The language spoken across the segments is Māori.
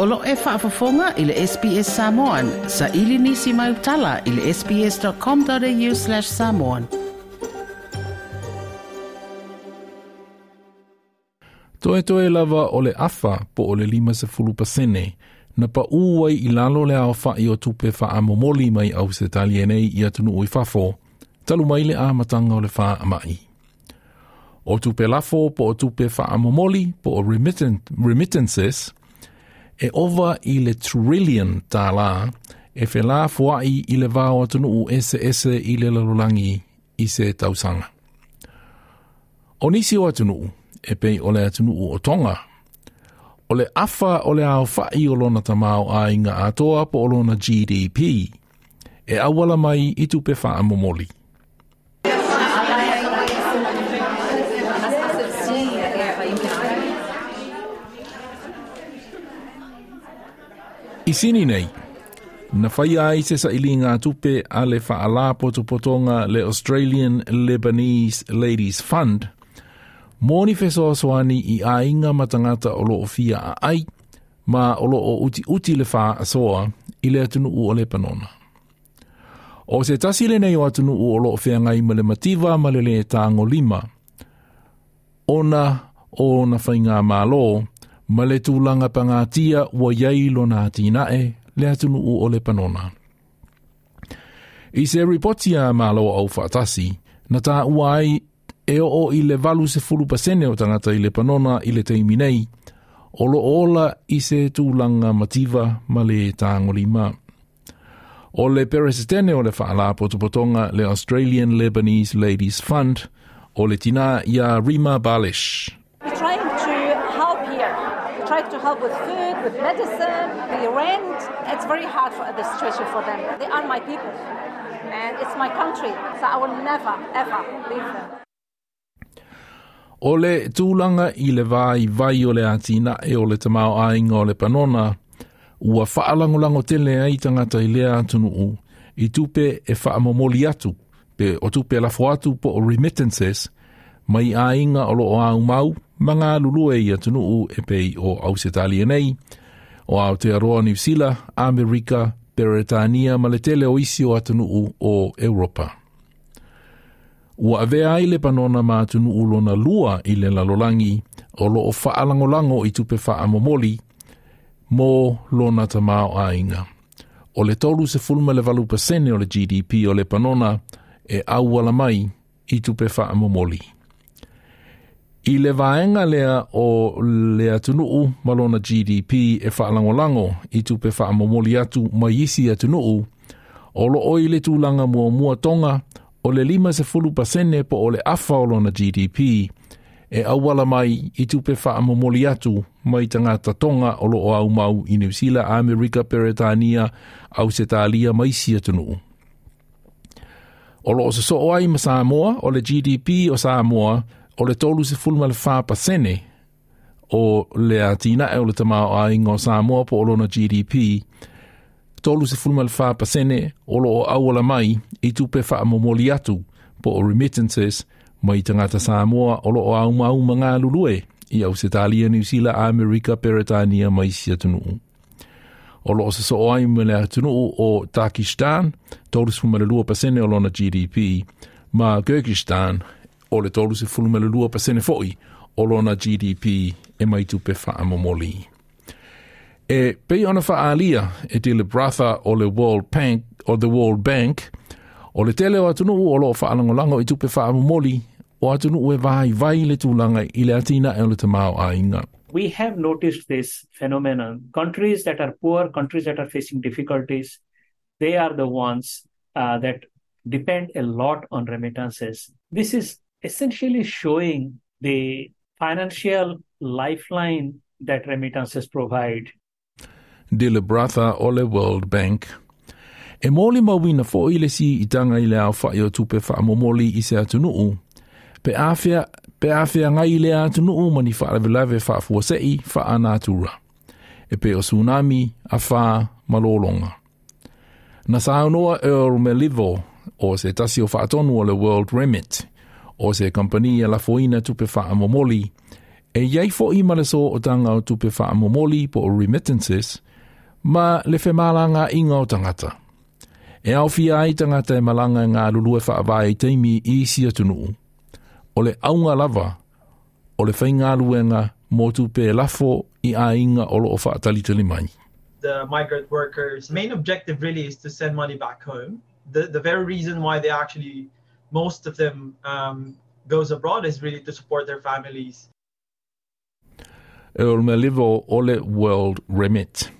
Olo e whaafafonga i le SPS Samoan. Sa ili nisi mai utala i le sps.com.au slash samoan. Toe toe lava o le afa po o le lima se fulu pasene. Na pa uwai i lalo le ao wha i o tupe wha a momoli mai au se talie i atunu ui whafo. Talu mai le a matanga o le wha a mai. O tupe lafo po o tupe wha a momoli po o remittances, e ova i le trillion tā lā, e whē lā fuai i le vāo atunu u ese ese i le lalolangi i se tausanga. O nisi o atunu e pei o le atunu o tonga, o le afa o le ao fai o lona tamau a inga atoa po o lona GDP, e awala mai i tupe wha amomoli. I sini nei, na whai ai se sa ili ngā tupe a le whaala potu potonga le Australian Lebanese Ladies Fund, mōni feso aswani i a inga matangata o loo fia a ai, ma o loo uti uti le wha asoa i le atunu u o le panona. O se tasile nei o atunu u o loo whea ngai male mativa male le tango lima, ona o na whainga mālo, ma ma le tūlanga pangātia ua iei lo nā tīnae le atunu u o le panona. I se ripotia mā loa au whātasi, na tā ua ai e o o i le valu se fulu pasene o tangata i le panona i le teimi o lo ola i se tūlanga mativa ma le tāngoli mā. O le peresetene o le whaala potopotonga le Australian Lebanese Ladies Fund, o le tina ia Rima Balish like to help with food, with medicine, the rent. It's very hard for the situation for them. They are my people. And it's my country. So I will never, ever leave them. Ole le tūlanga i le vai vai o le atina e o le tamau ainga o le panona, ua whaalangolango te lea i tangata i lea atunu u, i tupe e whaamomoli atu, pe o tupe la fo atu po o remittances, mai a inga o loo au mau, manga lulue i atunuu e pei o Ausetalia nei. O Aotearoa New Zealand, Amerika, Beretania, Maletele o isi o atunuu o Europa. Ua ave ai le panona ma atunuu lona lua i le lalolangi, o loo faalangolango i tupe faa momoli, mō lona tamao a inga. O le tolu se fulma le valupa sene o le GDP o le panona, e awala mai i tupe faa momoli. I le vaenga lea o lea tunuu malona GDP e whaalangolango i tupe whaamomoli atu mai isi tunuu, o lo oi le tūlanga mua mua tonga o le lima se fulu pasene po o le afa o lona GDP e awala mai i tupe whaamomoli atu mai tangata tonga o lo o au mau i New Zealand, America, Peretania, au se tālia mai si tunuu. O lo o se soo ai ma Samoa o le GDP o Samoa o le tolu se fulma le fa pasene o le atina e o le tama o aingo sa mua po olona GDP tolu se fulma le fa pasene o lo o awala mai i tupe fa amomoli atu po o remittances ma i tangata sa mua o lo o auma auma ngā lulue i au se talia New Zealand, America, Peretania, Maisia tunu. O lo o se so o aima le atunu o Takistan tolu se fulma le lua pasene o lona GDP ma Kyrgyzstan o le tolu se lua pasene fo'i o lona GDP e mai tupe E pei ona e te le bratha o le World Bank, o the World Bank, o le tele o atunu o lo i tupe o atunu e vai vai le tūlanga i le atina e o le tamau a inga. We have noticed this phenomenon. Countries that are poor, countries that are facing difficulties, they are the ones uh, that depend a lot on remittances. This is essentially showing the financial lifeline that remittances provide. De le bratha o World Bank. E mōle mawina fō i le si i tanga i le au whae o tupe wha momoli i se atunuu. Pe awhia, pe awhia ngai le atunuu mani whaarewelawe whaafuasei wha anātura. E pe o tsunami a wha malolonga. Na saunoa Earl Melivo o se tasi o whaatonu o le World Remit – o se kampania la foina tupe wha E fo i o tanga o tupe wha po o remittances, ma le inga o tangata. E au fia ai tangata e malanga ngā lulue wha avai teimi i sia O le aunga lava, o le luenga mō tupe lafo i a inga o lo o wha atalitali mai. The migrant workers' main objective really is to send money back home. The, the very reason why they actually most of them um, goes abroad is really to support their families. El melivo ole world remit.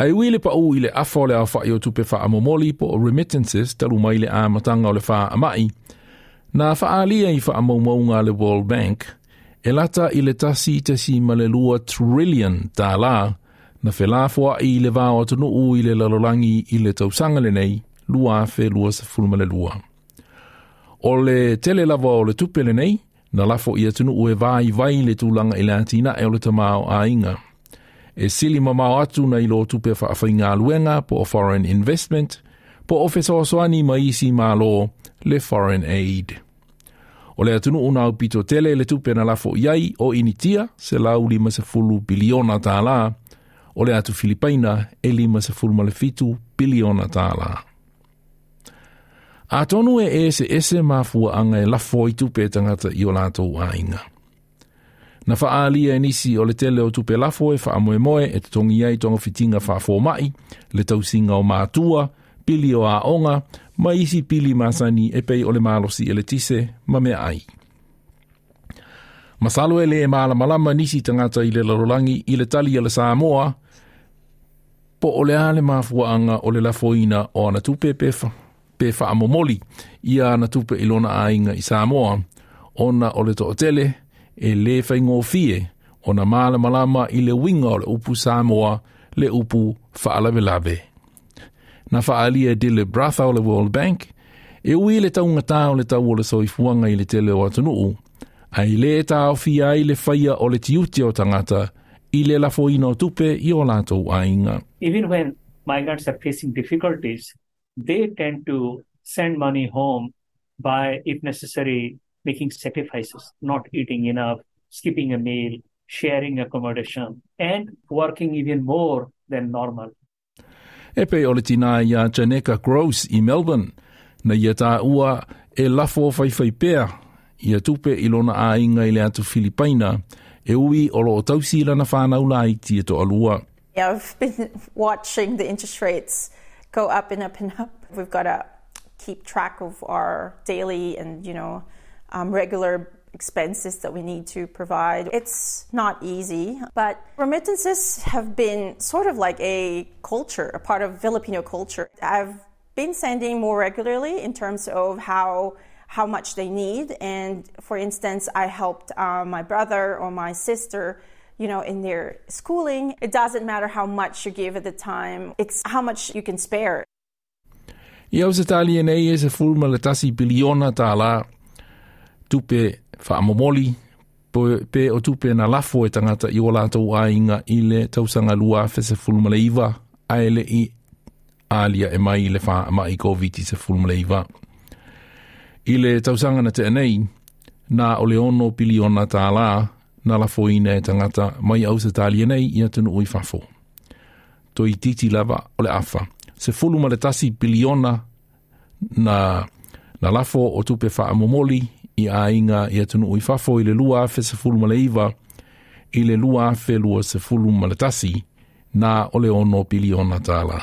Ai wile pa ui le afo le awha i o tupe wha amomoli po o remittances talu mai le amatanga o le wha amai. Nā whaalia i wha amomaunga le World Bank, e lata i le tasi tasi ma le lua trillion dala na whelafua i le vāo atunu ui le lalolangi i le tausanga le nei, lua fe lua sa fulma le lua. O le tele lava o le tupele nei, na lafo ia tunu ue vai vai le tūlanga i lantina e o le tamao a inga. E sili mamao atu na ilo tupe wha awhainga luenga po o foreign investment, po o fesa o soani ma isi ma lo le foreign aid. O le atunu una au pito tele le tupe na lafo iai o initia se lau lima se fulu biliona tā la, o le atu Filipaina e lima se fulu malefitu biliona tā A tonu e ese ese mafua anga e lafo i tupe tangata i o lato wainga. Na faa alia e nisi o le tele o tupe lafo e faa moe moe e te tongi ai tonga fitinga faa fo mai, le tausinga o mātua, pili o a onga, ma isi pili masani e pei o le malosi e le tise, ma me ai. Masalo e le e maala malama nisi tangata i le larolangi i le tali le Samoa, po o le ale mafua anga o le lafoina o ana tupe e pefa pe whaamomoli i ana tupe i lona ainga i Samoa. Ona o le tootele e le whaingo fie ona maala malama i le winga o le upu Samoa le upu whaalavelave. Na whaalia e de le bratha o le World Bank e ui le taunga tā o le tau o le soifuanga i le tele o atunuu ai le tā o ai le whaia o le tiuti o tangata i le lafoina ino tupe i o lātou ainga. Even when migrants are facing difficulties, they tend to send money home by, if necessary, making sacrifices, not eating enough, skipping a meal, sharing accommodation, and working even more than normal. Epe pe o ia Janeka Gross i Melbourne, na ia ua e lafo whaiwhai pēr, ia tupe i lona ainga i le atu Filipaina, e ui o lo tausi lana whānau lai tia to alua. Yeah, I've been watching the interest rates go up and up and up. We've got to keep track of our daily and you know um, regular expenses that we need to provide. It's not easy, but remittances have been sort of like a culture, a part of Filipino culture. I've been sending more regularly in terms of how how much they need, and for instance, I helped uh, my brother or my sister you know, in their schooling. It doesn't matter how much you give at the time, it's how much you can spare. Iau se tali nei e se fulma le tasi biliona tā la tupe whaamomoli pe o tupe na lafo e tangata i o lātou a inga i le tausanga lua fe se fulma le iwa a ele i alia e mai le wha ma i koviti se fulma le iwa. I le tausanga na te nei na o leono biliona tā la na la foina e tangata mai au se talia nei ia tunu ui fafo. To i titi lava o le afa. Se fulu le tasi biliona na, na lafo o tupe faa momoli i a inga ia tunu ui fafo i le lua afe se fulu le iwa i le lua afe lua se fulu le tasi na o le ono biliona tala.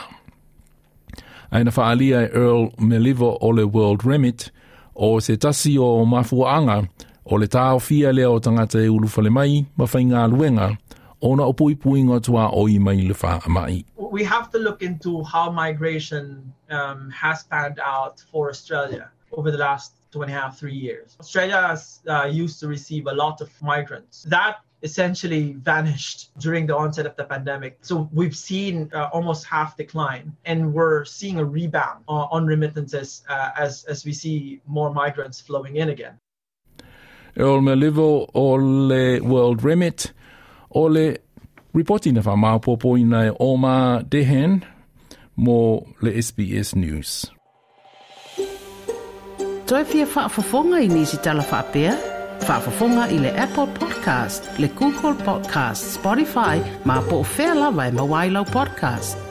Aina faalia e Earl Melivo o le World Remit o se tasi o mafuanga anga O le fia lea o tangata e mai, ma whai ngā luenga, tua oi mai le wha mai. We have to look into how migration um, has panned out for Australia over the last two and a half, three years. Australia has, uh, used to receive a lot of migrants. That essentially vanished during the onset of the pandemic. So we've seen uh, almost half decline, and we're seeing a rebound on, uh, on remittances uh, as as we see more migrants flowing in again. Ole levo o le World Remit o le reporting fa mapopo ina Oma Dehen mo le SBS News. Toi fia whaafafonga i nisi tala whapea? Whaafafonga i le Apple Podcast, le Google Podcast, Spotify, ma po o whea lawa e mawailau podcast.